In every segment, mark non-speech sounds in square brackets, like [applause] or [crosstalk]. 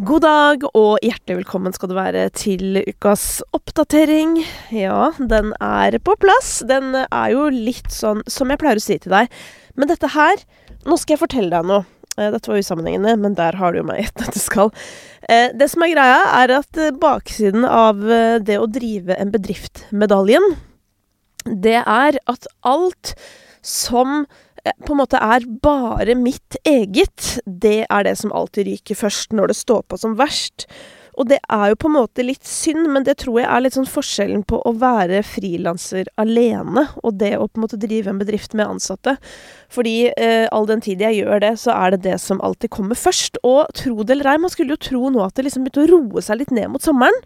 God dag og hjertelig velkommen skal du være til ukas oppdatering. Ja, den er på plass. Den er jo litt sånn som jeg pleier å si til deg. Men dette her Nå skal jeg fortelle deg noe. Eh, dette var usammenhengende, men der har du jo meg i nøtteskall. skal. det som er greia, er at eh, baksiden av det å drive en bedrift-medaljen, det er at alt som Eh, på en måte er bare mitt eget, det er det som alltid ryker først når det står på som verst. Og det er jo på en måte litt synd, men det tror jeg er litt sånn forskjellen på å være frilanser alene og det å på en måte drive en bedrift med ansatte. Fordi eh, all den tid jeg gjør det, så er det det som alltid kommer først. Og tro det eller ei, man skulle jo tro nå at det liksom begynte å roe seg litt ned mot sommeren.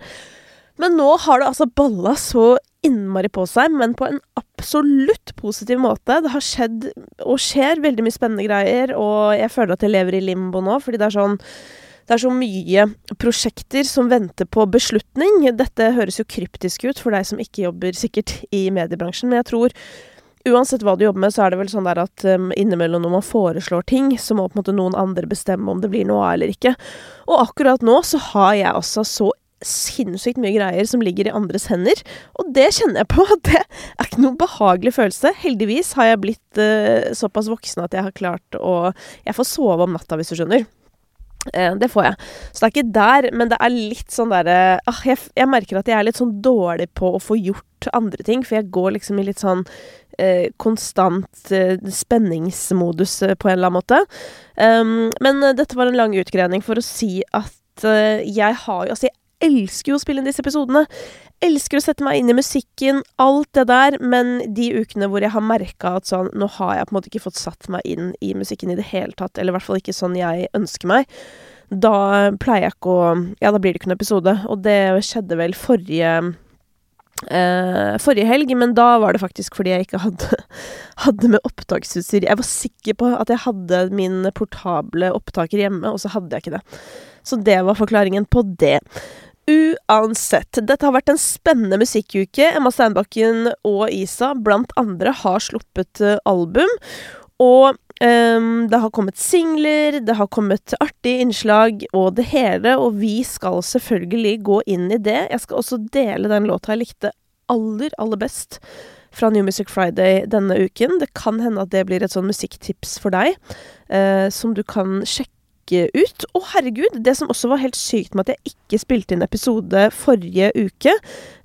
Men nå har det altså balla så innmari på seg, men på en absolutt positiv måte. Det har skjedd, og skjer, veldig mye spennende greier, og jeg føler at jeg lever i limbo nå, fordi det er sånn det er så mye prosjekter som venter på beslutning. Dette høres jo kryptisk ut for deg som ikke jobber sikkert i mediebransjen, men jeg tror uansett hva du jobber med, så er det vel sånn der at um, innimellom når man foreslår ting, så må på en måte noen andre bestemme om det blir noe av eller ikke. Og akkurat nå så har jeg altså så sinnssykt mye greier som ligger i andres hender. Og det kjenner jeg på det er ikke noen behagelig følelse. Heldigvis har jeg blitt uh, såpass voksen at jeg har klart å Jeg får sove om natta, hvis du skjønner. Uh, det får jeg. Så det er ikke der, men det er litt sånn derre uh, jeg, jeg, merker at jeg er litt sånn dårlig på å få gjort andre ting, for jeg går liksom i litt sånn eh, konstant spenningsmodus på en eller annen måte. Um, men dette var en lang utgreining for å si at jeg har jo Altså, jeg elsker jo å spille inn disse episodene. Elsker å sette meg inn i musikken, alt det der, men de ukene hvor jeg har merka at sånn Nå har jeg på en måte ikke fått satt meg inn i musikken i det hele tatt, eller i hvert fall ikke sånn jeg ønsker meg. Da pleier jeg ikke å Ja, da blir det ikke noen episode. Og det skjedde vel forrige Uh, forrige helg, men da var det faktisk fordi jeg ikke hadde, [laughs] hadde med opptaksutstyr. Jeg var sikker på at jeg hadde min portable opptaker hjemme, og så hadde jeg ikke det. Så det var forklaringen på det. Uansett, dette har vært en spennende musikkuke. Emma Steinbakken og Isa blant andre har sluppet uh, album. Og um, det har kommet singler, det har kommet artige innslag og det hele, og vi skal selvfølgelig gå inn i det. Jeg skal også dele den låta jeg likte aller, aller best fra New Music Friday denne uken. Det kan hende at det blir et sånn musikktips for deg, uh, som du kan sjekke ut. Å, herregud! Det som også var helt sykt med at jeg ikke spilte inn episode forrige uke,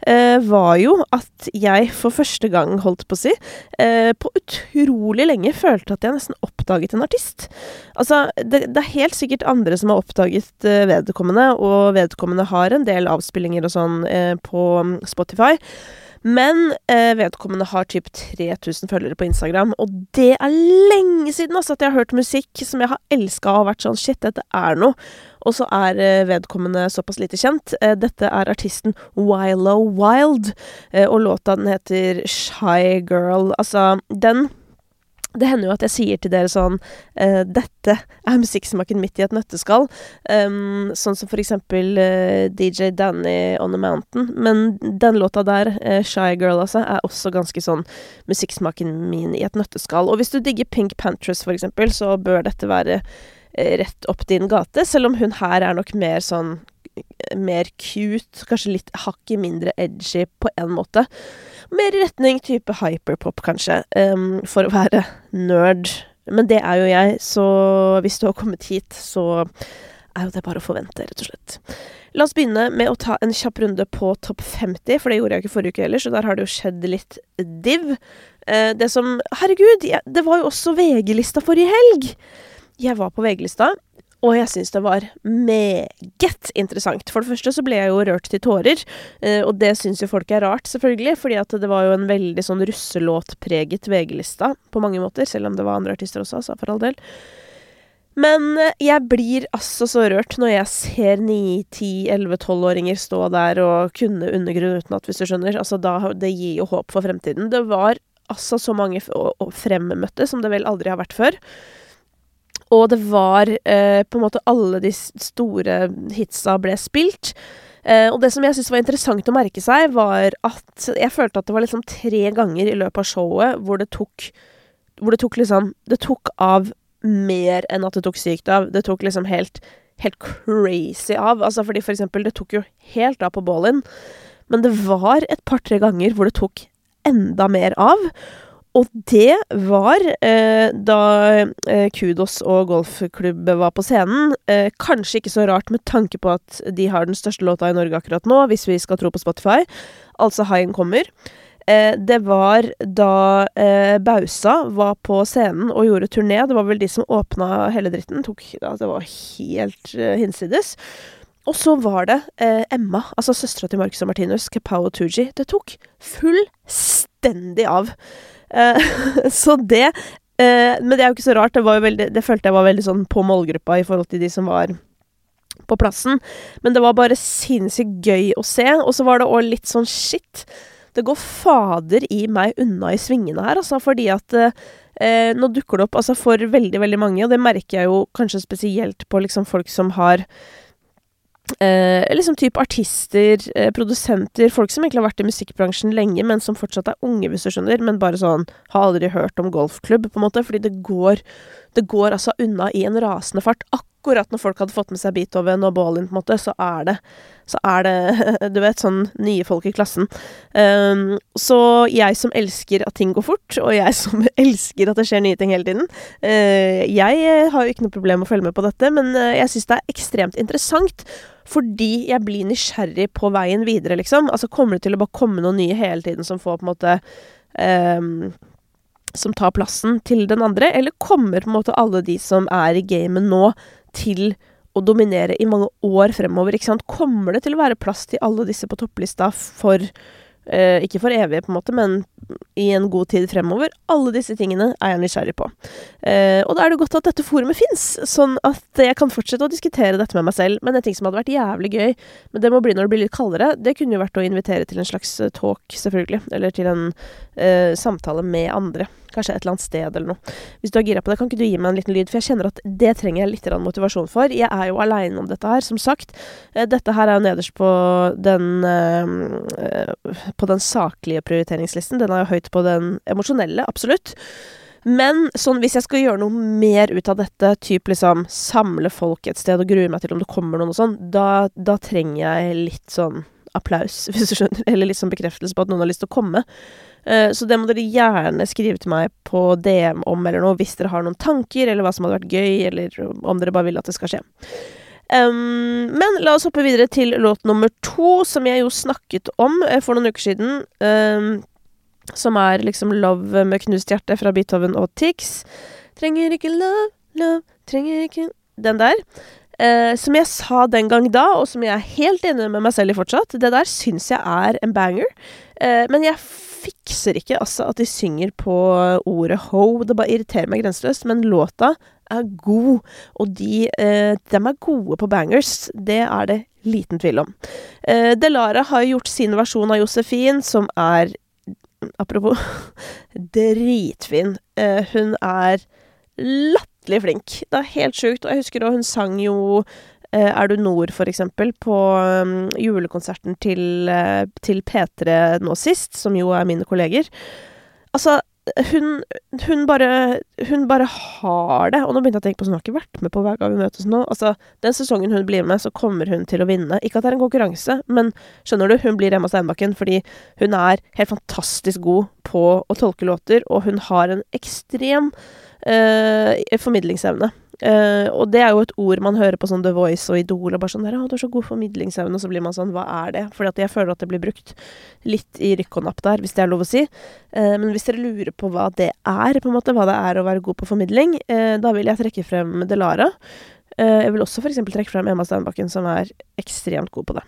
eh, var jo at jeg for første gang, holdt på å si, eh, på utrolig lenge følte at jeg nesten oppdaget en artist. Altså, det, det er helt sikkert andre som har oppdaget eh, vedkommende, og vedkommende har en del avspillinger og sånn eh, på Spotify. Men eh, vedkommende har typ 3000 følgere på Instagram, og det er lenge siden altså, at jeg har hørt musikk som jeg har elska og vært sånn Shit, dette er noe. Og så er eh, vedkommende såpass lite kjent. Eh, dette er artisten Wilo Wild, eh, og låta den heter Shy Girl. Altså, den det hender jo at jeg sier til dere sånn uh, Dette er musikksmaken mitt i et nøtteskall. Um, sånn som for eksempel uh, DJ Danny On The Mountain. Men den låta der, uh, Shy Girl, altså, er også ganske sånn musikksmaken min i et nøtteskall. Og hvis du digger Pink Pantress, for eksempel, så bør dette være rett opp din gate. Selv om hun her er nok mer sånn mer cute, kanskje litt hakket mindre edgy på en måte. Mer i retning type hyperpop, kanskje, um, for å være nerd. Men det er jo jeg, så hvis du har kommet hit, så er jo det bare å forvente, rett og slett. La oss begynne med å ta en kjapp runde på topp 50, for det gjorde jeg ikke forrige uke heller, så der har det jo skjedd litt div. Uh, det som Herregud, det var jo også VG-lista forrige helg! Jeg var på VG-lista, og jeg syns det var meget interessant. For det første så ble jeg jo rørt til tårer, eh, og det syns jo folk er rart, selvfølgelig, fordi at det var jo en veldig sånn russelåtpreget VG-lista på mange måter, selv om det var andre artister også, altså, for all del. Men eh, jeg blir altså så rørt når jeg ser 9-10-11-12-åringer stå der og kunne undergrunn utenat, hvis du skjønner. Altså, da, det gir jo håp for fremtiden. Det var altså så mange fremmøtte som det vel aldri har vært før. Og det var eh, på en måte alle de store hitsa ble spilt. Eh, og det som jeg syntes var interessant å merke seg, var at jeg følte at det var liksom tre ganger i løpet av showet hvor det tok Hvor det tok liksom Det tok av mer enn at det tok sykt av. Det tok liksom helt helt crazy av. Altså fordi for eksempel, det tok jo helt av på Ballin, men det var et par-tre ganger hvor det tok enda mer av. Og det var eh, da eh, Kudos og golfklubb var på scenen. Eh, kanskje ikke så rart med tanke på at de har den største låta i Norge akkurat nå, hvis vi skal tro på Spotify. Altså Haien kommer. Eh, det var da eh, Bausa var på scenen og gjorde turné. Det var vel de som åpna hele dritten. Tok, ja, det var helt eh, hinsides. Og så var det Emma, altså søstera til Marcus og Martinus, Kepao Tooji. Det tok fullstendig av. Eh, [laughs] så det eh, Men det er jo ikke så rart. Det, veldig, det følte jeg var veldig sånn på målgruppa i forhold til de som var på plassen. Men det var bare sinnssykt gøy å se. Og så var det òg litt sånn shit. Det går fader i meg unna i svingene her, altså, fordi at eh, nå dukker det opp altså for veldig, veldig mange, og det merker jeg jo kanskje spesielt på liksom folk som har Eh, liksom type artister, eh, produsenter, folk som egentlig har vært i musikkbransjen lenge, men som fortsatt er unge, hvis du skjønner, men bare sånn har aldri hørt om golfklubb, på en måte, fordi det går Det går altså unna i en rasende fart. Akkurat når folk hadde fått med seg Beethoven og Ballin, på en måte, så er det Så er det, [laughs] du vet, sånn nye folk i klassen. Um, så jeg som elsker at ting går fort, og jeg som [laughs] elsker at det skjer nye ting hele tiden uh, Jeg har jo ikke noe problem med å følge med på dette, men uh, jeg syns det er ekstremt interessant. Fordi jeg blir nysgjerrig på veien videre, liksom. Altså, kommer det til å bare komme noen nye hele tiden som får på en måte um, Som tar plassen til den andre, eller kommer på en måte alle de som er i gamet nå, til å dominere i mange år fremover, ikke sant? Kommer det til å være plass til alle disse på topplista for eh, ikke for evig, på en måte, men i en god tid fremover. Alle disse tingene er jeg nysgjerrig på. Eh, og da er det godt at dette forumet fins, sånn at jeg kan fortsette å diskutere dette med meg selv. Men en ting som hadde vært jævlig gøy, men det må bli når det blir litt kaldere, det kunne jo vært å invitere til en slags eh, talk, selvfølgelig. Eller til en eh, samtale med andre. Kanskje et eller annet sted eller noe. Hvis du er gira på det, kan ikke du gi meg en liten lyd, for jeg kjenner at det trenger jeg litt motivasjon for. Jeg er jo aleine om dette her, som sagt. Dette her er jo nederst på den på den saklige prioriteringslisten. Den er jo høyt på den emosjonelle, absolutt. Men sånn, hvis jeg skal gjøre noe mer ut av dette, typ liksom samle folk et sted og grue meg til om det kommer noen og sånn, da, da, trenger jeg litt sånn applaus, [laughs] hvis du skjønner. Eller litt sånn bekreftelse på at noen har lyst til å komme. Uh, så det må dere gjerne skrive til meg på DM om eller noe, hvis dere har noen tanker, eller hva som hadde vært gøy, eller om dere bare vil at det skal skje. Um, men la oss hoppe videre til låt nummer to, som jeg jo snakket om uh, for noen uker siden. Um, som er liksom 'Love med knust hjerte' fra Beethoven og Tix. Trenger ikke love, love, trenger ikke Den der. Uh, som jeg sa den gang da, og som jeg er helt enig med meg selv i fortsatt. Det der syns jeg er en banger. Uh, men jeg fikser ikke altså at de synger på ordet ho. Det bare irriterer meg grenseløst. Men låta er god, og de, eh, dem er gode på bangers. Det er det liten tvil om. Eh, Delara har gjort sin versjon av Josefin, som er Apropos [laughs] dritfin. Eh, hun er latterlig flink. Det er helt sjukt. Og jeg husker da hun sang jo eh, er du nord, for eksempel, på um, julekonserten til, uh, til, P3 nå sist, som jo er mine kolleger. Altså, hun, hun, bare, hun bare har det. Og nå begynte jeg å tenke på sånn, hun har ikke vært med på hver gang vi møtes nå. Altså, Den sesongen hun blir med, så kommer hun til å vinne. Ikke at det er en konkurranse, men skjønner du, hun blir Emma Steinbakken fordi hun er helt fantastisk god på å tolke låter, og hun har en ekstrem eh, formidlingsevne. Uh, og det er jo et ord man hører på sånn The Voice og Idol, og bare sånn 'Å, du har så god formidlingsevne', og så blir man sånn 'Hva er det?' Fordi jeg føler at det blir brukt litt i rykk og napp der, hvis det er lov å si. Uh, men hvis dere lurer på hva det er, på en måte, hva det er å være god på formidling, uh, da vil jeg trekke frem Delara. jeg vil også f.eks. trekke frem Emma Steinbakken, som er ekstremt god på det.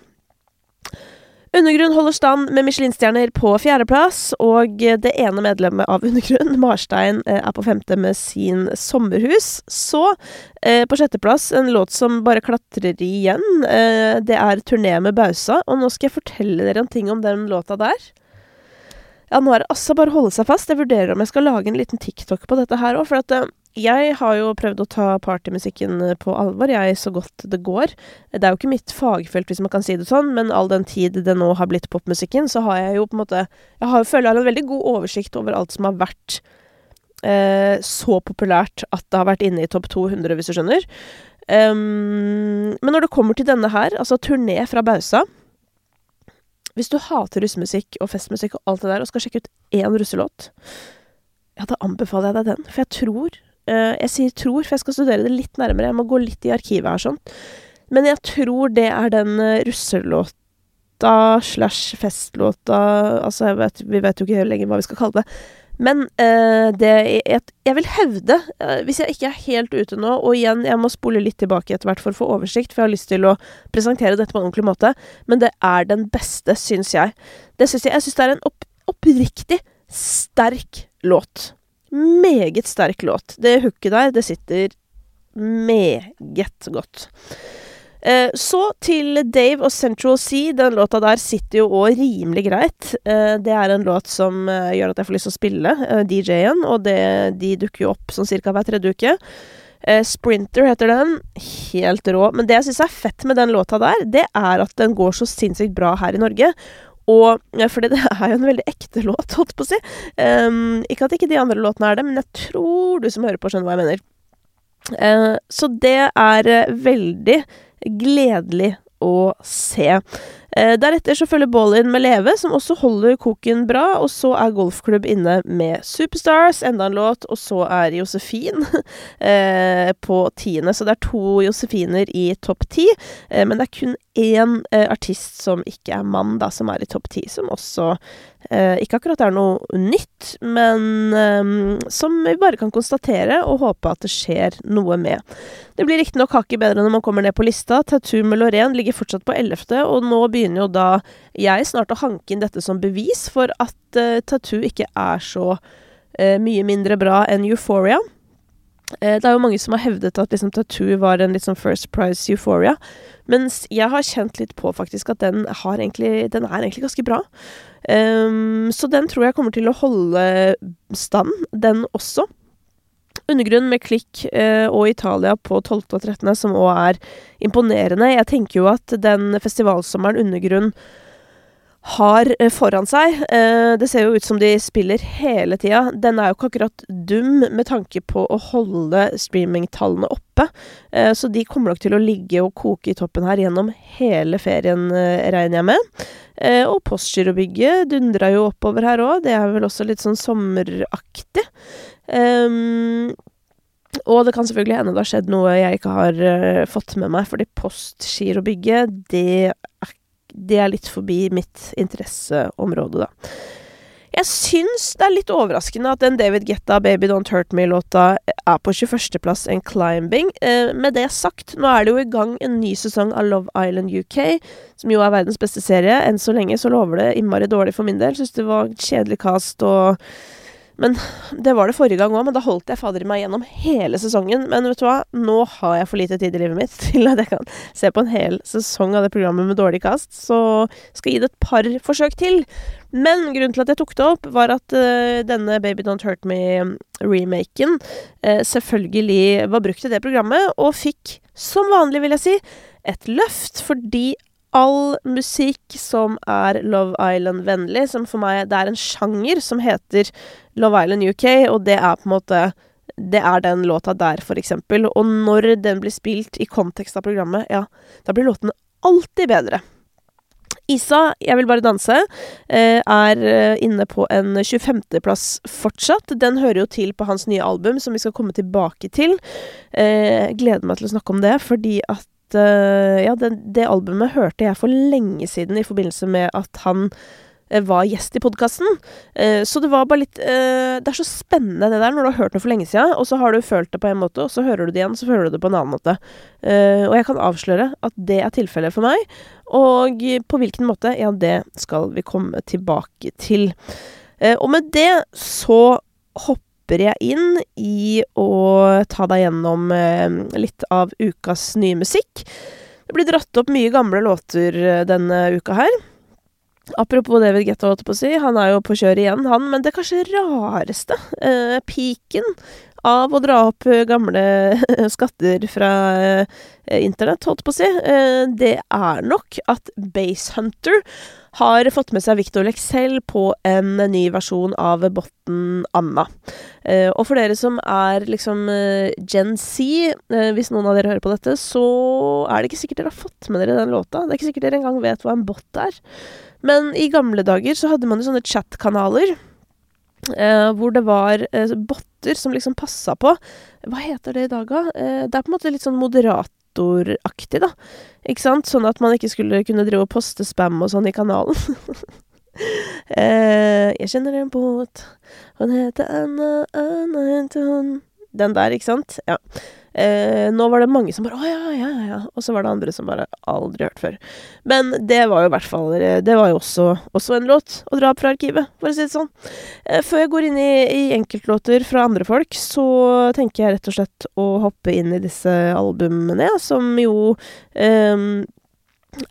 Undergrunn holder stand med Michelin-stjerner på fjerdeplass, og det ene medlemmet av Undergrunn, [laughs] Marstein, eh, er på femte med sin Sommerhus. Så, eh, på sjetteplass, en låt som bare klatrer igjen. Eh, det er Turné med Bausa, og nå skal jeg fortelle dere en ting om den låta der. Ja, nå er det altså bare å holde seg fast. Jeg vurderer om jeg skal lage en liten TikTok på dette her òg, for at eh, jeg har jo prøvd å ta partymusikken eh, på alvor, jeg, så godt det går. Det er jo ikke mitt fagfelt, hvis man kan si det sånn, men all den tid det nå har blitt popmusikken, så har jeg jo på en måte Jeg har, føler jeg har en veldig god oversikt over alt som har vært eh, så populært at det har vært inne i topp 200, hvis du skjønner. Um, men når det kommer til denne her, altså turné fra Bausa Hvis du hater russemusikk og festmusikk og alt det der, og skal sjekke ut én russelåt, ja, da anbefaler jeg deg den. For jeg tror Jeg sier tror, for jeg skal studere det litt nærmere. Jeg må gå litt i arkivet her, sånn. Men jeg tror det er den uh, russelåta slash festlåta Altså, vet, vi vet jo ikke lenger hva vi skal kalle det. Men uh, det jeg, jeg, vil hevde, uh, hvis jeg ikke er helt ute nå Og igjen, jeg må spole litt tilbake etter hvert for å få oversikt, for jeg har lyst til å presentere dette på en ordentlig måte. Men det er den beste, syns jeg. Det synes jeg. Jeg syns det er en opp, oppriktig sterk låt. Meget sterk låt. Det hooket der, det sitter meget godt. Eh, så til Dave og Central Sea. Den låta der sitter jo òg rimelig greit. Eh, det er en låt som eh, gjør at jeg får lyst til å spille DJ-en, og det, de dukker jo opp sånn cirka hver tredje uke. Sprinter heter den. Helt rå. Men det jeg syns er fett med den låta der, det er at den går så sinnssykt bra her i Norge. Og fordi det er jo en veldig ekte [laughs] låt, holdt på å si. Um, ikke at ikke de andre låtene er det, men jeg tror du som hører på, skjønner hva jeg mener. Uh, så det er veldig gledelig å se. Eh, deretter så følger Ballin med Leve, som også holder koken bra. Og så er Golfklubb inne med Superstars, enda en låt. Og så er Josefin [laughs] eh, på tiende. Så det er to Josefiner i topp ti. Eh, men det er kun én eh, artist som ikke er mann, da, som er i topp ti. Som også ikke akkurat er noe nytt, men eh, som vi bare kan konstatere og håpe at det skjer noe med. Det blir riktignok hakket bedre når man kommer ned på lista. Tattoo med Lorraine ligger fortsatt på ellevte, og nå begynner jo da jeg snart å hanke inn dette som bevis for at uh, Tattoo ikke er så uh, mye mindre bra enn Euphoria. Uh, det er jo mange som har hevdet at liksom, Tattoo var en litt sånn First Price Euphoria. Mens jeg har kjent litt på faktisk at den, egentlig, den er egentlig ganske bra. Um, så den tror jeg kommer til å holde stand, den også. Undergrunn med Klikk eh, og Italia på 12. og 13., som òg er imponerende. Jeg tenker jo at den festivalsommeren Undergrunn har eh, foran seg eh, Det ser jo ut som de spiller hele tida. Den er jo ikke akkurat dum med tanke på å holde streamingtallene oppe. Eh, så de kommer nok til å ligge og koke i toppen her gjennom hele ferien, regner jeg med. Og Postgirobygget dundra jo oppover her òg. Det er vel også litt sånn sommeraktig. Um, og det kan selvfølgelig hende det har skjedd noe jeg ikke har fått med meg, fordi Postgirobygget, det det er litt forbi mitt interesseområde, da. Jeg syns det er litt overraskende at den David Getta 'Baby Don't Hurt Me'-låta er på 21.-plass en climbing. Eh, med det sagt, nå er det jo i gang en ny sesong av Love Island UK, som jo er verdens beste serie. Enn så lenge så lover det innmari dårlig for min del. Syns det var kjedelig cast og men det var det forrige gang òg, men da holdt jeg fader i meg gjennom hele sesongen. Men vet du hva, nå har jeg for lite tid i livet mitt [laughs] til at jeg kan se på en hel sesong av det programmet med dårlig kast, så skal jeg gi det et par forsøk til. Men grunnen til at jeg tok det opp, var at uh, denne Baby Don't Hurt Me-remaken uh, selvfølgelig var brukt i det programmet, og fikk, som vanlig vil jeg si, et løft fordi all musikk som er Love Island-vennlig, som for meg Det er en sjanger som heter Love Island UK, og det er på en måte det er den låta der, for eksempel. Og når den blir spilt i kontekst av programmet, ja, da blir låten alltid bedre. Isa, Jeg vil bare danse, eh, er eh, inne på en 25.-plass fortsatt. Den hører jo til på hans nye album, som vi skal komme tilbake til. Eh, gleder meg til å snakke om det, fordi at uh, Ja, det, det, albumet hørte jeg for lenge siden i forbindelse med at han uh, var gjest i podkasten. Uh, så det var bare litt Det er så spennende det der når du har hørt noe for lenge siden, og så har du følt det på en måte, og så hører du det igjen, så føler du det på en annen måte. og jeg kan avsløre at det er tilfellet for meg. Og på hvilken måte, ja, det skal vi komme tilbake til. og med det så hopper hopper jeg inn i å ta deg gjennom eh, litt av ukas nye musikk. Det blir dratt opp mye gamle låter eh, denne uka her. Apropos David Getta, holdt på å si. Han er jo på kjøret igjen, han. Men det kanskje rareste, eh, piken av å dra opp eh, gamle [laughs] skatter fra eh, internett, holdt på å si, eh, det er nok at Base Hunter har fått med seg Victor Lexell på en ny versjon av botten Anna. Eh, og for dere som er liksom eh, Gen Z, hvis noen av dere hører på dette, så er det ikke sikkert dere har fått med dere den låta. Det er ikke sikkert dere engang vet hva en bot er. Men i gamle dager så hadde man jo sånne chat-kanaler. Eh, hvor det var eh, botter som liksom passa på Hva heter det i dag, da? Eh, det er på en måte litt sånn moderatoraktig, da. Ikke sant? Sånn at man ikke skulle kunne drive og poste spam og sånn i kanalen. [laughs] eh, jeg kjenner en båt, han heter Anna, Anna heter hun Den der, ikke sant? Ja. Eh, nå var det mange som bare 'Å ja, ja, ja', og så var det andre som bare aldri hørt før. Men det var jo i hvert fall Det var jo også, også en låt å dra opp fra arkivet, for å si det sånn. Eh, før jeg går inn i, i enkeltlåter fra andre folk, så tenker jeg rett og slett å hoppe inn i disse albumene, som jo eh,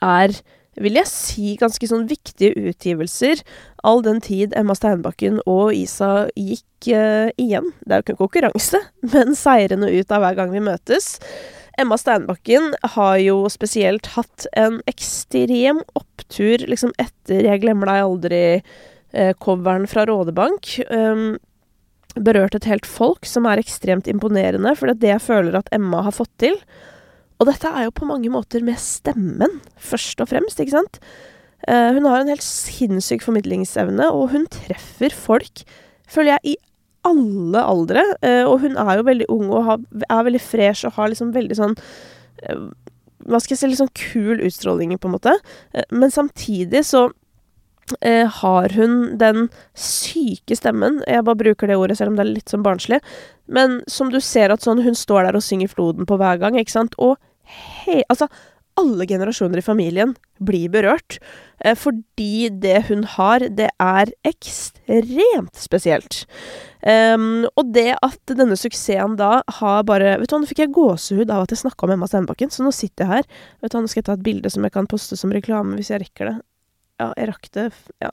er vil jeg si, ganske sånn viktige utgivelser, all den tid Emma Steinbakken og Isa gikk uh, igjen. Det er jo ikke en konkurranse, [laughs] men seirende ut av hver gang vi møtes. Emma Steinbakken har jo spesielt hatt en ekstrem opptur liksom etter 'Jeg glemmer deg aldri'-coveren fra Rådebank. Um, berørt et helt folk, som er ekstremt imponerende, for det er det jeg føler at Emma har fått til. Og dette er jo på mange måter med stemmen, først og fremst, ikke sant? Uh, hun har en helt sinnssyk formidlingsevne, og hun treffer folk, føler jeg, i alle aldre. Uh, og hun er jo veldig ung og er veldig fresh og har liksom veldig sånn uh, Hva skal jeg si, litt sånn kul utstråling, på en måte. men samtidig så har hun den syke stemmen Jeg bare bruker det ordet selv om det er litt sånn barnslig. Men som du ser at sånn Hun står der og synger Floden på hver gang, ikke sant? Og he... Altså, alle generasjoner i familien blir berørt. Eh, fordi det hun har, det er ekstremt spesielt. Um, og det at denne suksessen da har bare Vet du hva, nå fikk jeg gåsehud av at jeg snakka om Emma Stenbakken, så nå sitter jeg her. Vet du hva, Nå skal jeg ta et bilde som jeg kan poste som reklame hvis jeg rekker det. Ja, jeg rakk det. Ja.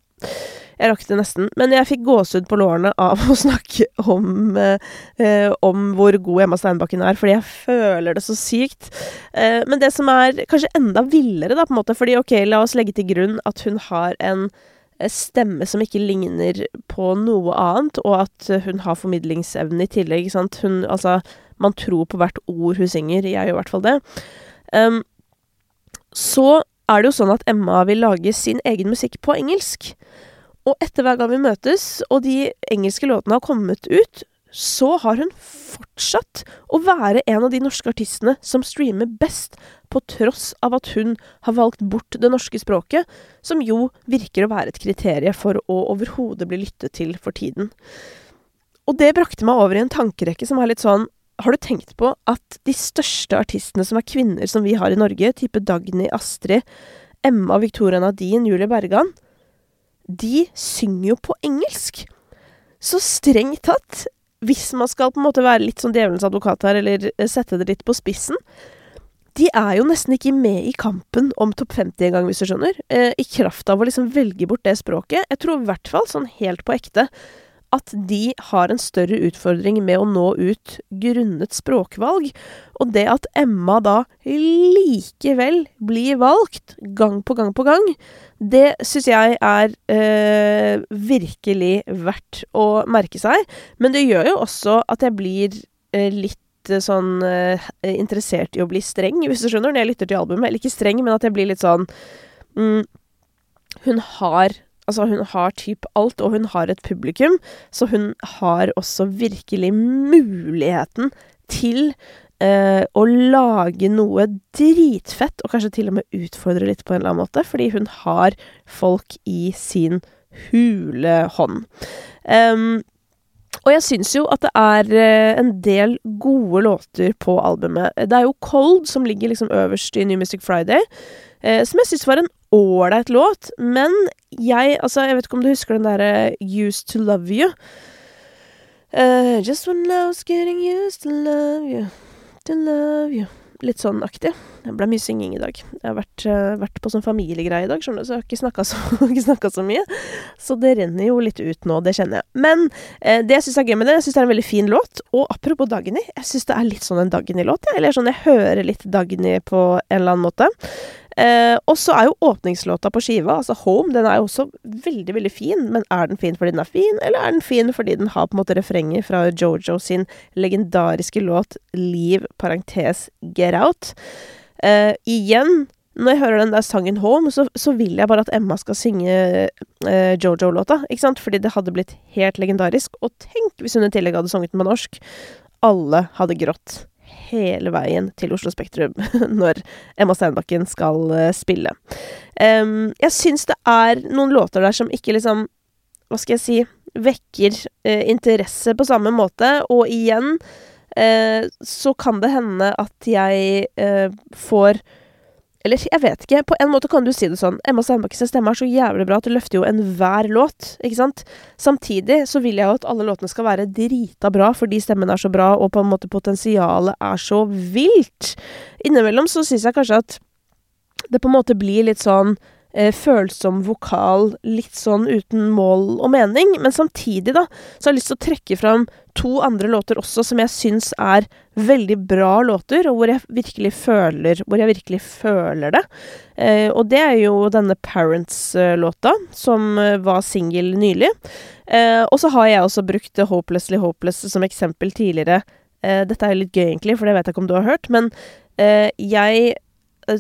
Jeg rakk det nesten. Men jeg fikk gåsehud på lårene av å [laughs] snakke om, eh, om hvor god Emma Steinbakken er, fordi jeg føler det så sykt. Eh, men det som er kanskje enda villere, da, på en måte, fordi ok, la oss legge til grunn at hun har en eh, stemme som ikke ligner på noe annet, og at hun har formidlingsevne i tillegg. Sant? Hun, altså, man tror på hvert ord hun synger. Jeg gjør i hvert fall det. Um, så er det jo sånn at Emma vil lage sin egen musikk på engelsk. Og etter hver gang vi møtes, og de engelske låtene har kommet ut, så har hun fortsatt å være en av de norske artistene som streamer best, på tross av at hun har valgt bort det norske språket, som jo virker å være et kriterium for å overhodet bli lyttet til for tiden. Og det brakte meg over i en tankerekke som er litt sånn Har du tenkt på at de største artistene som er kvinner som vi har i Norge, type Dagny, Astrid, Emma, Victoria Nadine, Julie Bergan de synger jo på engelsk. Så strengt tatt, hvis man skal på en måte være litt sånn djevelens advokat her, eller eh, sette det litt på spissen De er jo nesten ikke med i kampen om topp 50 engang, hvis du skjønner. Eh, I kraft av å liksom velge bort det språket. Jeg tror i hvert fall, sånn helt på ekte, at de har en større utfordring med å nå ut grunnet språkvalg. Og det at Emma da likevel blir valgt gang på gang på gang, det syns jeg er eh, virkelig verdt å merke seg. Men det gjør jo også at jeg blir eh, litt eh, sånn eh, interessert i å bli streng, hvis du skjønner, når jeg lytter til albumet. Eller ikke streng, men at jeg blir litt sånn mm, Hun har Altså, hun har typ alt, og hun har et publikum, så hun har også virkelig muligheten til eh, å lage noe dritfett, og kanskje til og med utfordre litt på en eller annen måte, fordi hun har folk i sin hule hånd. Um, og jeg syns jo at det er eh, en del gode låter på albumet. Det er jo Cold som ligger liksom øverst i New Music Friday, eh, som jeg syns var en ålreit låt, men jeg Altså, jeg vet ikke om du husker den derre Used to love you? Uh, just when I getting used to love you, to love you litt sånn aktig. Det ble mye synging i dag. Jeg har vært, uh, vært på sånn familiegreie i dag, skjønner du, så jeg har ikke snakka så, [laughs] så, mye. Så det renner jo litt ut nå, det kjenner jeg. Men uh, det jeg syns er gøy med det, jeg syns det er en veldig fin låt. Og apropos Dagny, jeg syns det er litt sånn en Dagny-låt, jeg. Eller sånn jeg hører litt Dagny på en eller annen måte. Eh, og så er jo åpningslåta på skiva, altså Home, den er jo også veldig, veldig fin. Men er den fin fordi den er fin, eller er den fin fordi den har på en måte refrenger fra Jojo sin legendariske låt Leave parentes Get Out? Eh, igjen, når jeg hører den der sangen Home, så, så vil jeg bare at Emma skal synge eh, Jojo-låta, ikke sant? Fordi det hadde blitt helt legendarisk. Og tenk hvis hun i tillegg hadde sunget den på norsk. Alle hadde grått hele veien til Oslo Spektrum [laughs] når Emma Steinbakken skal uh, spille. Um, jeg syns det er noen låter der som ikke liksom Hva skal jeg si vekker uh, interesse på samme måte, og igjen uh, så kan det hende at jeg får eller jeg vet ikke. På en måte kan du si det sånn. Emma Steinbakkens stemme er så jævlig bra at det løfter jo enhver låt, ikke sant? Samtidig så vil jeg jo at alle låtene skal være drita bra fordi stemmen er så bra, og på en måte potensialet er så vilt. Innimellom så syns jeg kanskje at det på en måte blir litt sånn eh, følsom vokal, litt sånn uten mål og mening. Men samtidig, da, så har jeg lyst til å trekke fram to andre låter også som jeg syns er veldig bra låter, og hvor jeg virkelig føler jeg virkelig føler det. Eh, og det er jo denne Parents-låta, som eh, var singel nylig. Eh, og så har jeg også brukt Hopelessly Hopeless som eksempel tidligere. Eh, dette er jo litt gøy, egentlig, for det vet jeg ikke om du har hørt, men eh, jeg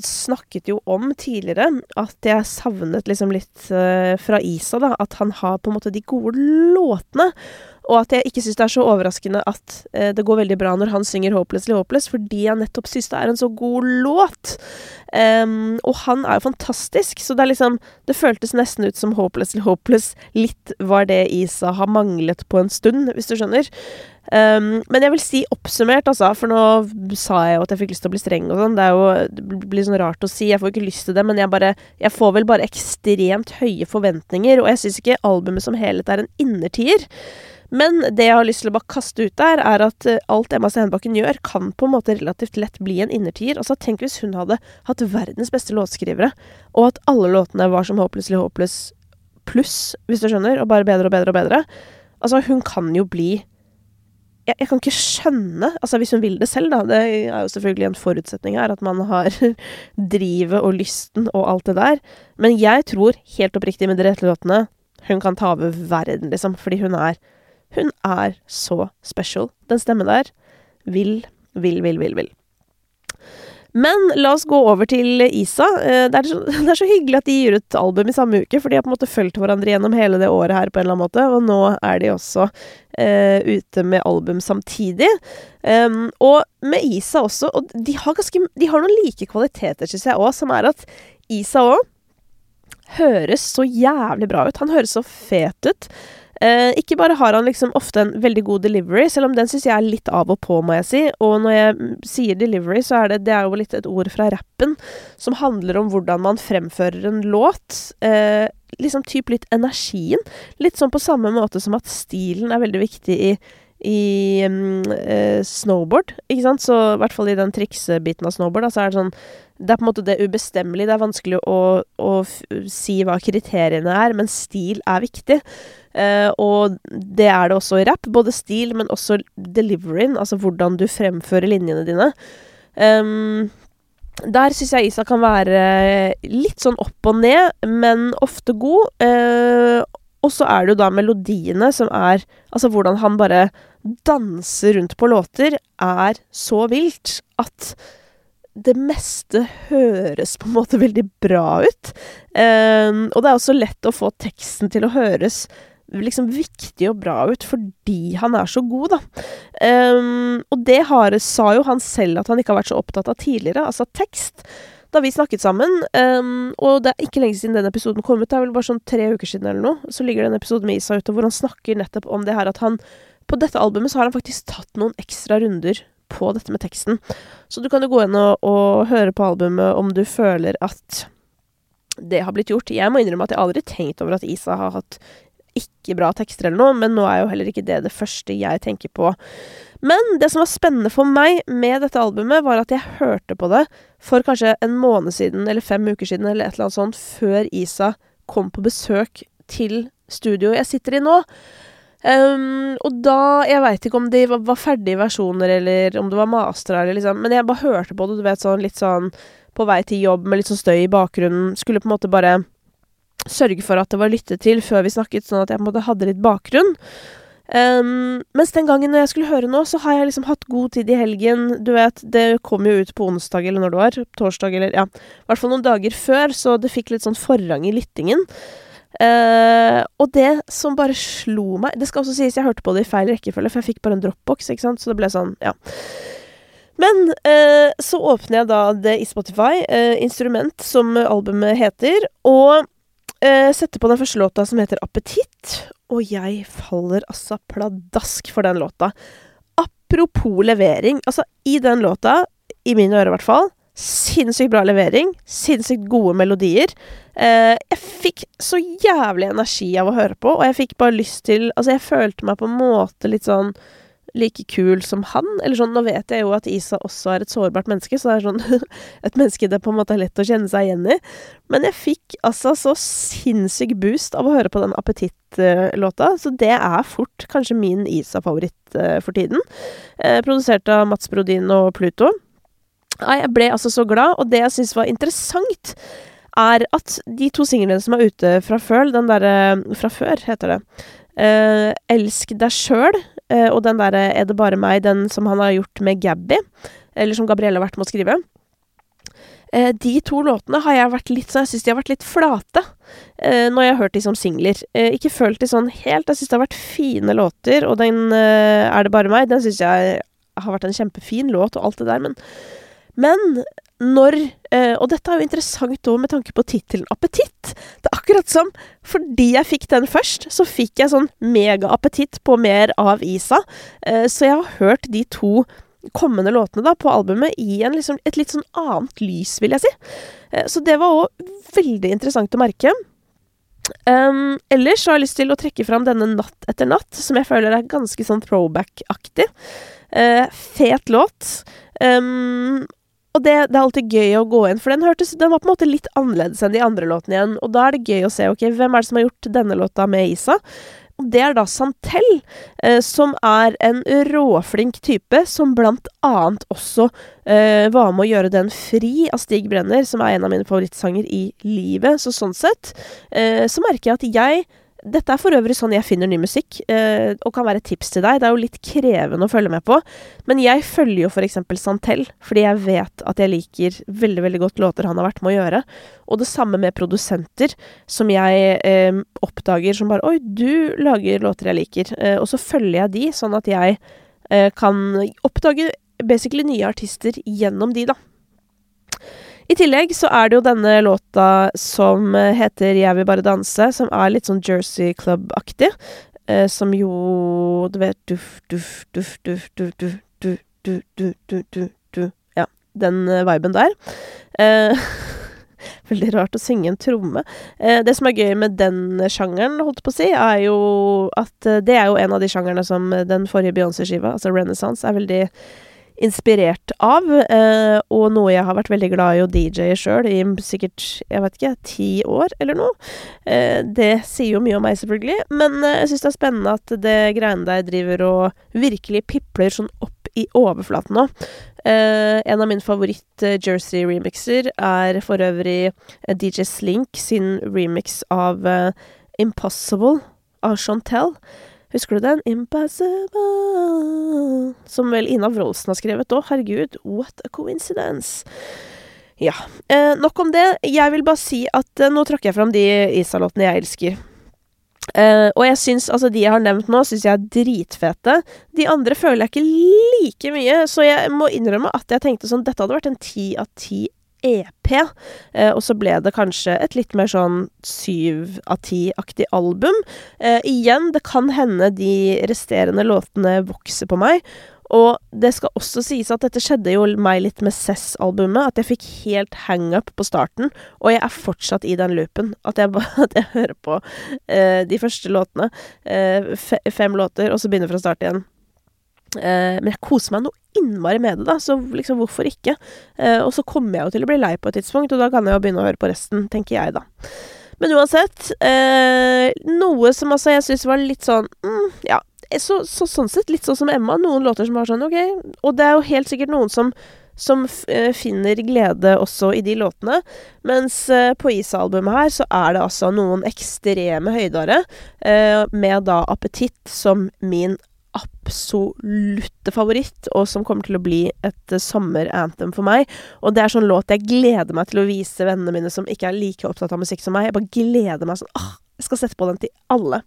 snakket jo om tidligere at jeg savnet liksom litt uh, fra Isa, da. At han har på en måte de gode låtene. Og at jeg ikke syns det er så overraskende at uh, det går veldig bra når han synger 'Hopelessly Hopeless', fordi jeg nettopp syns det er en så god låt. Um, og han er jo fantastisk, så det er liksom Det føltes nesten ut som 'Hopelessly Hopeless' litt var det Isa har manglet på en stund, hvis du skjønner. Um, men jeg vil si oppsummert, altså, for nå sa jeg jo at jeg fikk lyst til å bli streng og sånn. Det jo det blir sånn rart å si, jeg får ikke lyst til det, men jeg bare Jeg får vel bare ekstremt høye forventninger, og jeg syns ikke albumet som helhet er en innertier. Men det jeg har lyst til å bare kaste ut der, er at eh, alt Emma Stenbakken gjør, kan på en måte relativt lett bli en innertier. Altså, tenk hvis hun hadde hatt verdens beste låtskrivere, og at alle låtene var som Håpløslig håpløs pluss, hvis du skjønner, og bare bedre og bedre og bedre. Altså, hun kan jo bli jeg, jeg, kan ikke skjønne Altså, hvis hun vil det selv, da. Det er jo selvfølgelig en forutsetning her, at man har [laughs] drivet og lysten og alt det der. Men jeg tror, helt oppriktig med de rette låtene, hun kan ta over verden, liksom. Fordi hun er Hun er så special. Den stemmen der vil, vil, vil, vil, vil. Men la oss gå over til Isa. Eh, det er, så, [laughs] det er, så, hyggelig at de gir ut album i samme uke, for de har på en måte fulgt hverandre gjennom hele det året her på en eller annen måte, og nå er de også uh, ute med album samtidig. Um, og med Isa også, og de har, ganske, de har noen like kvaliteter, syns jeg òg, som er at Isa òg høres så jævlig bra ut. Han høres så fet ut. Eh, ikke bare har han liksom ofte en veldig god delivery, selv om den syns jeg er litt av og på, må jeg si. Og når jeg sier delivery, så er det, det er jo litt et ord fra rappen som handler om hvordan man fremfører en låt. Eh, liksom typ litt energien. Litt sånn på samme måte som at stilen er veldig viktig i i um, uh, snowboard, ikke sant, så i hvert fall i den triksebiten av snowboard, da, så er det sånn Det er på en måte det ubestemmelige. Det er vanskelig å, å si hva kriteriene er, men stil er viktig. Uh, og det er det også i rap. Både stil, men også deliveryen, altså hvordan du fremfører linjene dine. Um, der syns jeg Isa kan være litt sånn opp og ned, men ofte god. Uh, og så er det jo da melodiene som er Altså hvordan han bare danser rundt på låter, er så vilt at det meste høres på en måte veldig bra ut. Um, og det er også lett å få teksten til å høres liksom viktig og bra ut fordi han er så god, da. Um, og det har, sa jo han selv at han ikke har vært så opptatt av tidligere, altså tekst. Da vi snakket sammen, um, og det er ikke lenge siden den episoden kom ut, det er vel bare sånn tre uker siden eller noe, så ligger det en episode med Isa ute hvor han snakker nettopp om det her at han På dette albumet så har han faktisk tatt noen ekstra runder på dette med teksten. Så du kan jo gå inn og, og høre på albumet om du føler at det har blitt gjort. Jeg må innrømme at jeg aldri tenkt over at Isa har hatt ikke bra tekster eller noe, men nå er jo heller ikke det det første jeg tenker på. Men det som var spennende for meg med dette albumet, var at jeg hørte på det for kanskje en måned siden, eller fem uker siden, eller et eller annet sånt, før Isa kom på besøk til studioet jeg sitter i nå. Um, og da Jeg veit ikke om de var, var, ferdige versjoner, eller om det var mastra, liksom Men jeg bare hørte på det, du vet, sånn litt sånn på vei til jobb med litt sånn støy i bakgrunnen. Skulle på en måte bare sørge for at det var lyttet til før vi snakket, sånn at jeg på en måte hadde litt bakgrunn. Um, mens den gangen når jeg skulle høre nå, så har jeg liksom hatt god tid i helgen. Du vet, det kom jo ut på onsdag eller når det var. Torsdag eller Ja, i hvert fall noen dager før, så det fikk litt sånn forrang i lyttingen. Uh, og det som bare slo meg Det skal også sies jeg hørte på det i feil rekkefølge, for jeg fikk bare en dropbox, ikke sant, så det ble sånn, ja. Men uh, så åpner jeg da det i Spotify, uh, instrument, som albumet heter, og setter på den første låta som heter Appetitt, og jeg faller altså pladask for den låta. Apropos levering, altså, i den låta, i mine ører i hvert fall, Sinnssykt bra levering. Sinnssykt gode melodier. Eh, jeg fikk så jævlig energi av å høre på, og jeg fikk bare lyst til Altså, jeg følte meg på en måte litt sånn like kul som han. Eller sånn, nå vet jeg jo at Isa også er et sårbart menneske, så det er sånn [laughs] et menneske det på en måte er lett å kjenne seg igjen i. Men jeg fikk altså så sinnssyk boost av å høre på den Appetitt-låta, så det er fort kanskje min Isa-favoritt uh, for tiden. Eh, produsert av Mats Brodin og Pluto. Nei, jeg ble altså så glad, og det jeg syns var interessant, er at de to singlene som er ute fra før, den derre Fra før, heter det. Eh, 'Elsk deg sjøl', eh, og den derre 'Er det bare meg', den som han har gjort med Gabby, eller som Gabrielle har vært med å skrive. Eh, de to låtene har jeg vært litt sånn Jeg syns de har vært litt flate når jeg har hørt de som singler. ikke følt de sånn helt. Jeg syns det har vært fine låter, og den 'Er det bare meg', den syns jeg har vært en kjempefin låt og alt det der, men men når eh, Og dette er jo interessant òg med tanke på tittelen Appetitt. Det er akkurat som fordi jeg fikk den først, så fikk jeg sånn megaappetitt på mer av Isa. Eh, så jeg har hørt de to kommende låtene da på albumet i liksom, et litt sånn annet lys, vil jeg si. Eh, så det var òg veldig interessant å merke. Um, ellers har jeg lyst til å trekke fram denne Natt etter natt, som jeg føler er ganske sånn throwback-aktig. Uh, fet låt. Um, og det, det, er alltid gøy å gå inn, for den, hørtes, den var på en måte litt annerledes enn de andre låtene igjen. Og da er det gøy å se ok, hvem er det som har gjort denne låta med Isa. Og det er da Santel, eh, som er en råflink type, som blant annet også eh, var med å gjøre den fri av Stig Brenner, som er en av mine favorittsanger i livet. Så sånn sett eh, så merker jeg at jeg dette er for øvrig sånn jeg finner ny musikk, eh, og kan være et tips til deg. Det er jo litt krevende å følge med på, men jeg følger jo for eksempel Santel, fordi jeg vet at jeg liker veldig, veldig godt låter han har vært med å gjøre. Og det samme med produsenter, som jeg eh, oppdager som bare Oi, du lager låter jeg liker. Eh, og så følger jeg de, sånn at jeg eh, kan oppdage basically nye artister gjennom de, da. I tillegg så er det jo denne låta som eh, heter 'Jeg vil bare danse', som er litt sånn Jersey Club-aktig. Eh, som jo Du vet Duff, duff, duff, duff, duff, duff, duff, duff, duff, duff, duff, duff. Ja, den uh, viben der. Eh, veldig rart å synge en tromme. Eh, det som er gøy med den sjangeren, holdt på å si, er jo at uh, det er jo en av de sjangerne som den forrige Beyoncé-skiva, altså Renaissance, er veldig inspirert av, eh, og noe jeg har vært veldig glad i å DJ-e sjøl i sikkert, jeg vet ikke, ti år eller noe. Eh, det sier jo mye om meg, selvfølgelig, men eh, jeg syns det er spennende at det greiene der driver og virkelig pipler sånn opp i overflaten nå. En av mine favoritt-Jersey-remixer er for øvrig DJ Slink sin remix av Impossible av Chantel. Husker du den? 'Impossible' Som vel Ina Wroldsen har skrevet òg. Herregud, what a coincidence. Ja. Eh, nok om det. Jeg vil bare si at eh, nå tråkker jeg fram de Isa-låtene jeg elsker. Eh, og jeg syns altså de jeg har nevnt nå, syns jeg er dritfete. De andre føler jeg ikke like mye, så jeg må innrømme at jeg tenkte sånn Dette hadde vært en ti av ti EP. Eh, og så ble det kanskje et litt mer sånn syv av ti-aktig album. Eh, igjen, det kan hende de resterende låtene vokser på meg. Og det skal også sies at dette skjedde jo meg litt med Cess-albumet. At jeg fikk helt hangup på starten, og jeg er fortsatt i den loopen. At jeg, [laughs] at jeg hører på eh, de første låtene, eh, fe fem låter, og så begynner fra start igjen. Eh, men jeg koser meg noe innmari med det, da, så liksom hvorfor ikke? Eh, og så kommer jeg jo til å bli lei på et tidspunkt, og da kan jeg jo begynne å høre på resten, tenker jeg, da. Men uansett, eh, noe som altså jeg syns var litt sånn mm, Ja, så, så, sånn sett litt sånn som Emma. Noen låter som har sånn OK. Og det er jo helt sikkert noen som som finner glede også i de låtene. Mens uh, på Isa-albumet her så er det altså noen ekstreme høydere, uh, med da Appetitt som min absolutte favoritt, og som kommer til å bli et uh, sommer-anthem for meg. Og det er sånn låt jeg gleder meg til å vise vennene mine som ikke er like opptatt av musikk som meg. Jeg bare gleder meg sånn åh, jeg skal sette på den til alle.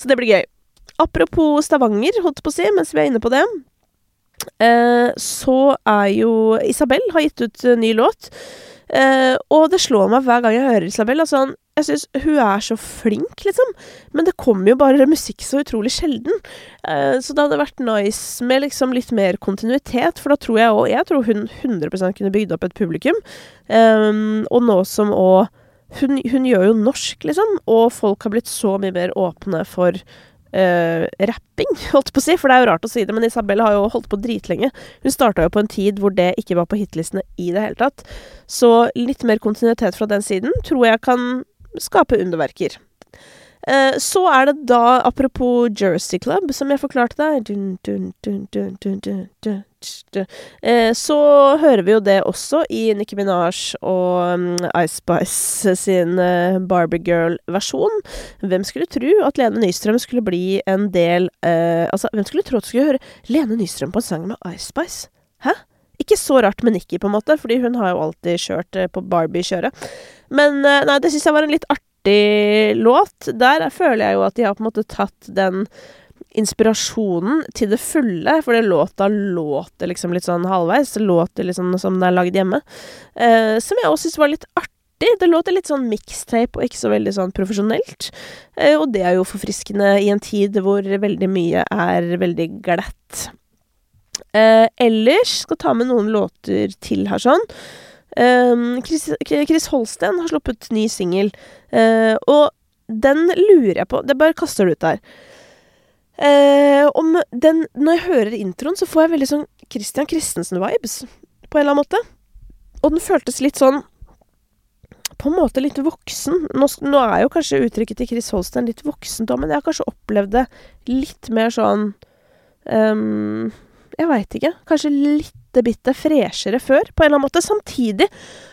Så det blir gøy. Apropos Stavanger, holdt på å si, mens vi er inne på det. Uh, så er jo Isabel har gitt ut uh, ny låt. Uh, og det slår meg hver gang jeg hører Isabel. Altså, jeg syns hun er så flink, liksom. Men det kommer jo bare musikk så utrolig sjelden. Uh, så det hadde vært nice med liksom litt mer kontinuitet, for da tror jeg òg Jeg tror hun 100 kunne bygd opp et publikum. Um, og nå som òg hun, hun, gjør jo norsk, liksom, og folk har blitt så mye mer åpne for Uh, rapping, [laughs] holdt på å si, for det er jo rart å si det, men Isabel har jo holdt på dritlenge. Hun starta jo på en tid hvor det ikke var på hitlistene i det hele tatt. Så litt mer kontinuitet fra den siden tror jeg kan skape underverker. Uh, så er det da, apropos Jersey Club, som jeg forklarte deg dun, dun, dun, Så hører vi jo det også i Nicki Minaj og um, Ice Spice sin uh, Barbie Girl-versjon. Hvem skulle tro at Lene Nystrøm skulle bli en del Altså, hvem skulle tro at du skulle høre Lene Nystrøm på en sang med Ice Spice? Hæ? Ikke så rart med Nikki, på en måte, fordi hun har jo alltid kjørt på Barbie-kjøret. Men nei, det syns jeg var en litt artig låt. Der føler jeg jo at de har på en måte tatt den inspirasjonen til det fulle, for det låta låter liksom litt sånn halvveis. Det låter liksom som den er lagd hjemme. Eh, som jeg også syns var litt artig. Det låter litt sånn mixtape og ikke så veldig sånn profesjonelt. Eh, og det er jo forfriskende i en tid hvor veldig mye er veldig glatt. Eh, ellers skal ta med noen låter til her sånn. Um, Chris, Chris, Holsten har sluppet ny singel, uh, og den lurer jeg på Det bare kaster det ut der. Uh, om den Når jeg hører introen, så får jeg veldig sånn Christian Christensen-vibes, på en eller annen måte. Og den føltes litt sånn På en måte litt voksen. Nå, nå er jo kanskje uttrykket til Chris Holsten litt voksent òg, men jeg har kanskje opplevd det litt mer sånn um, Jeg veit ikke. Kanskje litt bitte freshere før, på en eller annen måte. Samtidig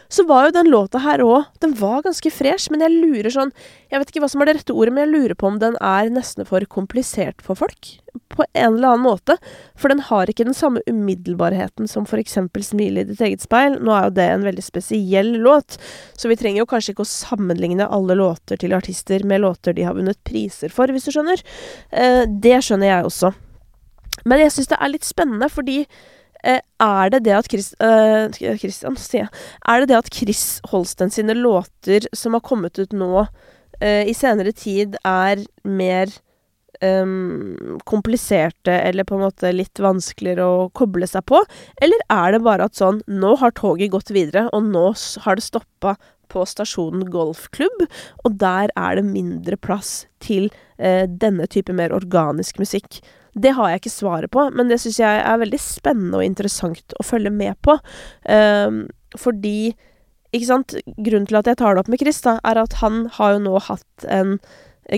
så var jo den låta her òg Den var ganske fresh, men jeg lurer sånn Jeg vet ikke hva som er det rette ordet, men jeg lurer på om den er nesten for komplisert for folk. På en eller annen måte. For den har ikke den samme umiddelbarheten som for eksempel 'Smil i ditt eget speil'. Nå er jo det en veldig spesiell låt, så vi trenger jo kanskje ikke å sammenligne alle låter til artister med låter de har vunnet priser for, hvis du skjønner. Eh, det skjønner jeg også. Men jeg syns det er litt spennende, fordi er det det at Chris, uh, Christian, sier jeg. Er det det at Chris Holsten sine låter som har kommet ut nå uh, i senere tid, er mer um, kompliserte eller på en måte litt vanskeligere å koble seg på? Eller er det bare at sånn Nå har toget gått videre, og nå har det stoppa på stasjonen golfklubb, og der er det mindre plass til uh, denne type mer organisk musikk. Det har jeg ikke svaret på, men det syns jeg er veldig spennende og interessant å følge med på. Um, fordi Ikke sant? Grunnen til at jeg tar det opp med Chris, da, er at han har jo nå hatt en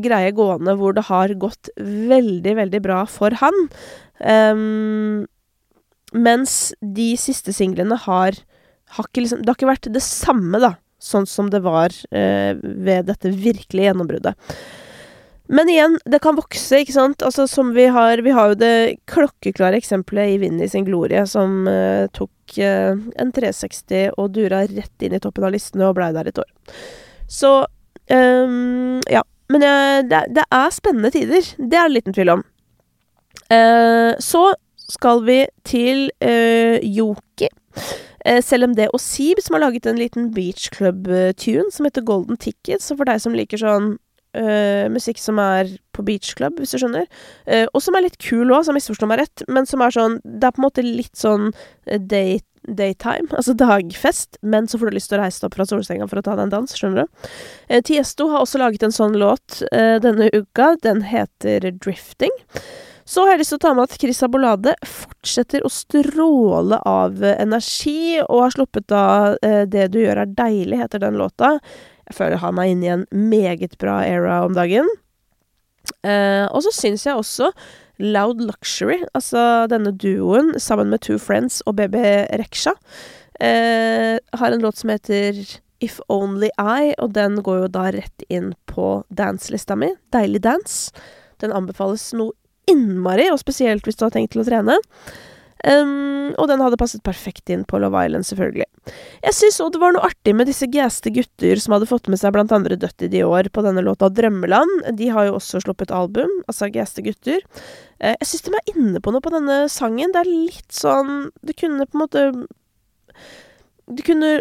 greie gående hvor det har gått veldig, veldig bra for han. Um, mens de siste singlene har, har ikke liksom, Det har ikke vært det samme, da, sånn som det var uh, ved dette virkelige gjennombruddet. Men igjen, det kan vokse, ikke sant. Altså som vi har Vi har jo det klokkeklare eksempelet i Vinni sin glorie, som uh, tok uh, en 360 og dura rett inn i toppen av listene og blei der et år. Så um, ja. Men uh, det, det, er spennende tider. Det er det liten tvil om. så skal vi til Yoki. selv om det og Sib som har laget en liten beach club-tune som heter Golden Ticket. Så for deg som liker sånn eh, musikk som er på beach club, hvis du skjønner. Uh, og som er litt kul òg, så misforstå meg rett, men som er sånn Det er på en måte litt sånn eh, day, daytime, [laughs] altså dagfest, men så får du lyst til å reise deg opp fra solsenga for å ta deg en dans, skjønner du. Uh, Tiesto har også laget en sånn låt denne uka. Den heter Drifting. Så har jeg lyst til å ta med at Chris Abolade fortsetter å stråle av energi, og har sluppet av 'Det du gjør er deilig', heter den låta. Jeg føler han er inne i en meget bra era om dagen. Eh, og så syns jeg også Loud Luxury, altså denne duoen sammen med Two Friends og BB Reksha, eh, har en låt som heter If Only I, og den går jo da rett inn på danselista mi. Deilig dance. Den anbefales noe innmari, og spesielt hvis du har tenkt til å trene. Um, og den hadde passet perfekt inn på Love Island, selvfølgelig. Jeg syns òg det var noe artig med disse gaste gutter som hadde fått med seg blant andre Dødt i de år på denne låta Drømmeland. De har jo også sluppet album, altså gaste gutter. Uh, jeg syns de er inne på noe på denne sangen. Det er litt sånn Det kunne på en måte du kunne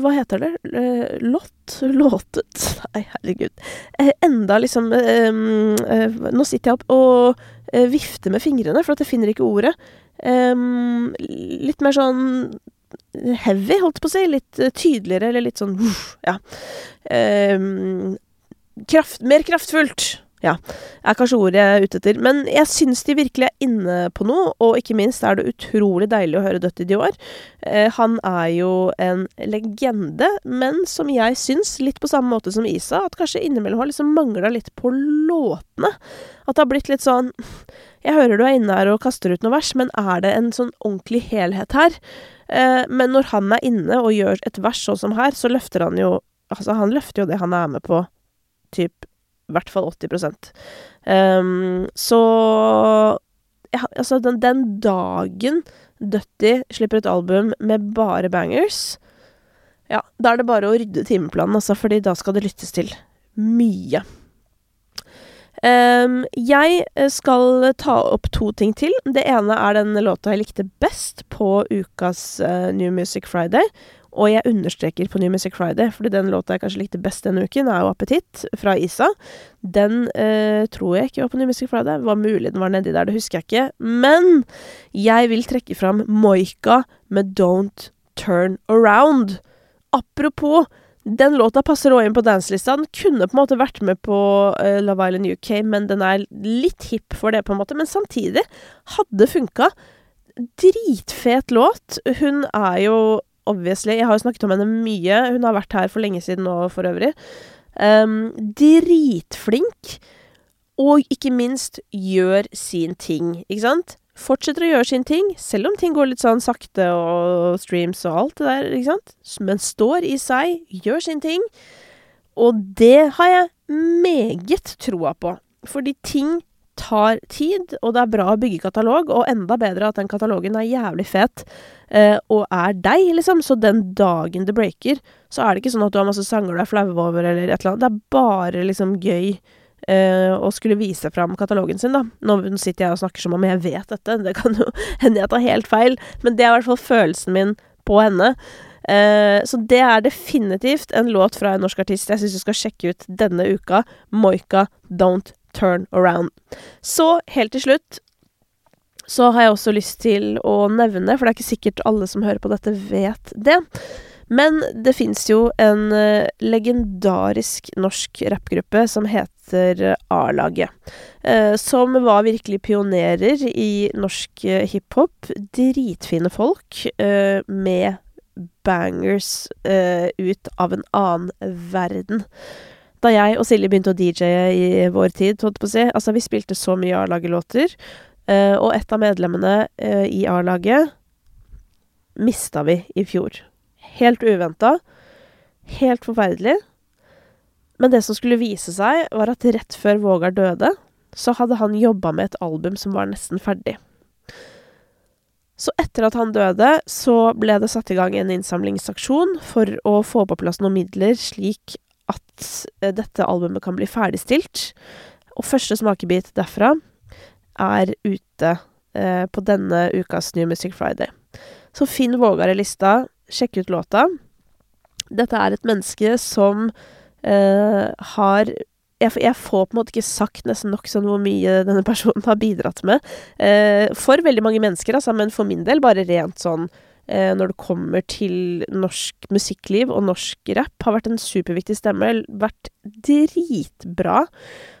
Hva heter det? Uh, lått? Låtet? [laughs] Nei, herregud. Uh, enda liksom Nå sitter jeg opp og vifter med fingrene, for at jeg finner ikke ordet. Um, litt mer sånn heavy, holdt på å si. Litt uh, tydeligere, eller litt sånn uh, Ja. Um, kraft, mer kraftfullt. Ja, er kanskje ordet jeg er ute etter. Men jeg syns de virkelig er inne på noe, og ikke minst er det utrolig deilig å høre Dutty Dior. Eh, han er jo en legende, men som jeg syns, litt på samme måte som Isa, at kanskje innimellom har liksom mangla litt på låtene. At det har blitt litt sånn Jeg hører du er inne her og kaster ut noe vers, men er det en sånn ordentlig helhet her? Eh, men når han er inne og gjør et vers sånn som her, så løfter han jo Altså, han løfter jo det han er med på, typ i hvert fall 80 um, Så ja, altså, den, den dagen Dutty slipper et album med bare bangers, ja, da er det bare å rydde timeplanen, altså, fordi da skal det lyttes til mye. Um, jeg skal ta opp to ting til. Det ene er den låta jeg likte best på ukas uh, New Music Friday. Og jeg understreker på New Music Friday, fordi den låta jeg kanskje likte best denne uken, er jo 'Appetitt' fra Isa. Den uh, tror jeg ikke var på New Music Friday. Det var mulig den var nedi der, det husker jeg ikke. Men jeg vil trekke fram Moika med 'Don't Turn Around'. Apropos, den låta passer òg inn på danselista. Den kunne på en måte vært med på uh, Love Island UK, men den er litt hipp for det, på en måte. Men samtidig hadde funka. Dritfet låt. Hun er jo obviously. Jeg har jo snakket om henne mye. Hun har vært her for lenge siden nå, for øvrig. Um, dritflink. Og ikke minst gjør sin ting, ikke sant? Fortsetter å gjøre sin ting, selv om ting går litt sånn sakte og streams og alt det der, ikke sant? Men står i seg, gjør sin ting. Og det har jeg meget troa på. Fordi ting tar tid, og det er bra å bygge katalog, og enda bedre at den katalogen er jævlig fet eh, og er deg, liksom. Så den dagen det breaker, så er det ikke sånn at du har masse sanger du er flau over, eller et eller annet. Det er bare liksom gøy eh, å skulle vise fram katalogen sin, da. Nå sitter jeg og snakker som om jeg vet dette, det kan jo [laughs] hende jeg tar helt feil, men det er i hvert fall følelsen min på henne. Uh, så det er definitivt en låt fra en norsk artist jeg syns du skal sjekke ut denne uka. Moika Don't turn around. Så helt til slutt så har jeg også lyst til å nevne, for det er ikke sikkert alle som hører på dette, vet det. Men det fins jo en uh, legendarisk norsk rappgruppe som heter A-laget. Uh, som var virkelig pionerer i norsk hiphop. Dritfine folk med bangers ut av en annen verden da jeg og Silje begynte å DJ-e i vår tid, holdt på å si Altså, vi spilte så mye A-laget-låter, og et av medlemmene i A-laget mista vi i fjor. Helt uventa. Helt forferdelig. Men det som skulle vise seg, var at rett før Vågar døde, så hadde han jobba med et album som var nesten ferdig. Så etter at han døde, så ble det satt i gang en innsamlingsaksjon for å få på plass noen midler, slik at eh, dette albumet kan bli ferdigstilt. Og første smakebit derfra er ute eh, på denne ukas New Music Friday. Så finn Vågar i lista, sjekk ut låta. Dette er et menneske som eh, har jeg, jeg, får på en måte ikke sagt nesten nok sånn hvor mye denne personen har bidratt med. Eh, for veldig mange mennesker, altså, men for min del bare rent sånn eh, når det kommer til norsk musikkliv og norsk rap, har vært en superviktig stemme. Vært dritbra.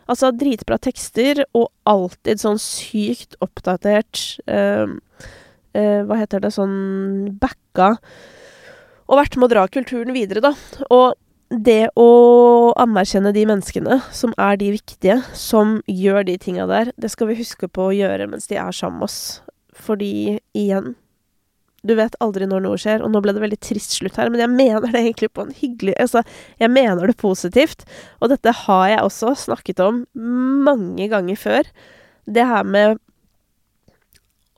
Altså dritbra tekster, og alltid sånn sykt oppdatert eh, eh, Hva heter det, sånn backa. Og vært med å dra kulturen videre, da. Og det å anerkjenne de menneskene som er de viktige, som gjør de tinga der, det skal vi huske på å gjøre mens de er sammen med oss. Fordi, igjen Du vet aldri når noe skjer, og nå ble det veldig trist slutt her, men jeg mener det egentlig på en hyggelig Altså, jeg mener det positivt, og dette har jeg også snakket om mange ganger før. Det her med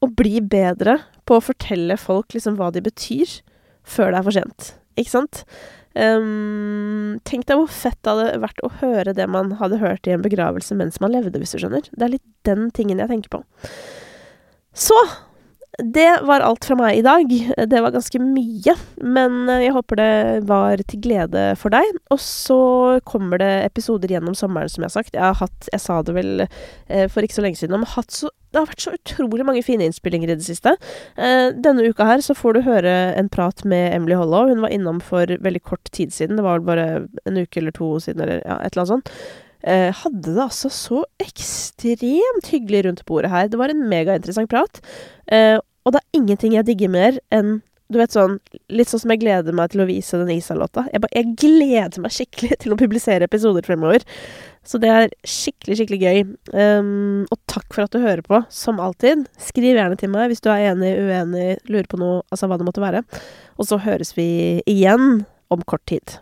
å bli bedre på å fortelle folk liksom hva de betyr, før det er for sent. Ikke sant? Um, tenk deg hvor fett det hadde vært å høre det man hadde hørt i en begravelse mens man levde, hvis du skjønner. Det er litt den tingen jeg tenker på. Så det var alt fra meg i dag. Det var ganske mye, men jeg håper det var til glede for deg. Og så kommer det episoder gjennom sommeren, som jeg har sagt. Jeg har hatt, jeg sa det vel eh, for ikke så lenge siden, om hatt så det har vært så utrolig mange fine innspillinger i det siste. Eh, denne uka her så får du høre en prat med Emily Hollow. Hun var innom for veldig kort tid siden. Det var vel bare en uke eller to siden, eller ja, et eller annet sånt. Eh, hadde det altså så ekstremt hyggelig rundt bordet her. Det var en megainteressant prat. Eh, og det er ingenting jeg digger mer enn du vet sånn, Litt sånn som jeg gleder meg til å vise den Isa-låta. Jeg, jeg, gleder meg skikkelig [laughs] til å publisere episoder fremover. Så det er skikkelig, skikkelig gøy. Um, og takk for at du hører på, som alltid. Skriv gjerne til meg hvis du er enig, uenig, lurer på noe, altså hva det måtte være. Og så høres vi igjen om kort tid.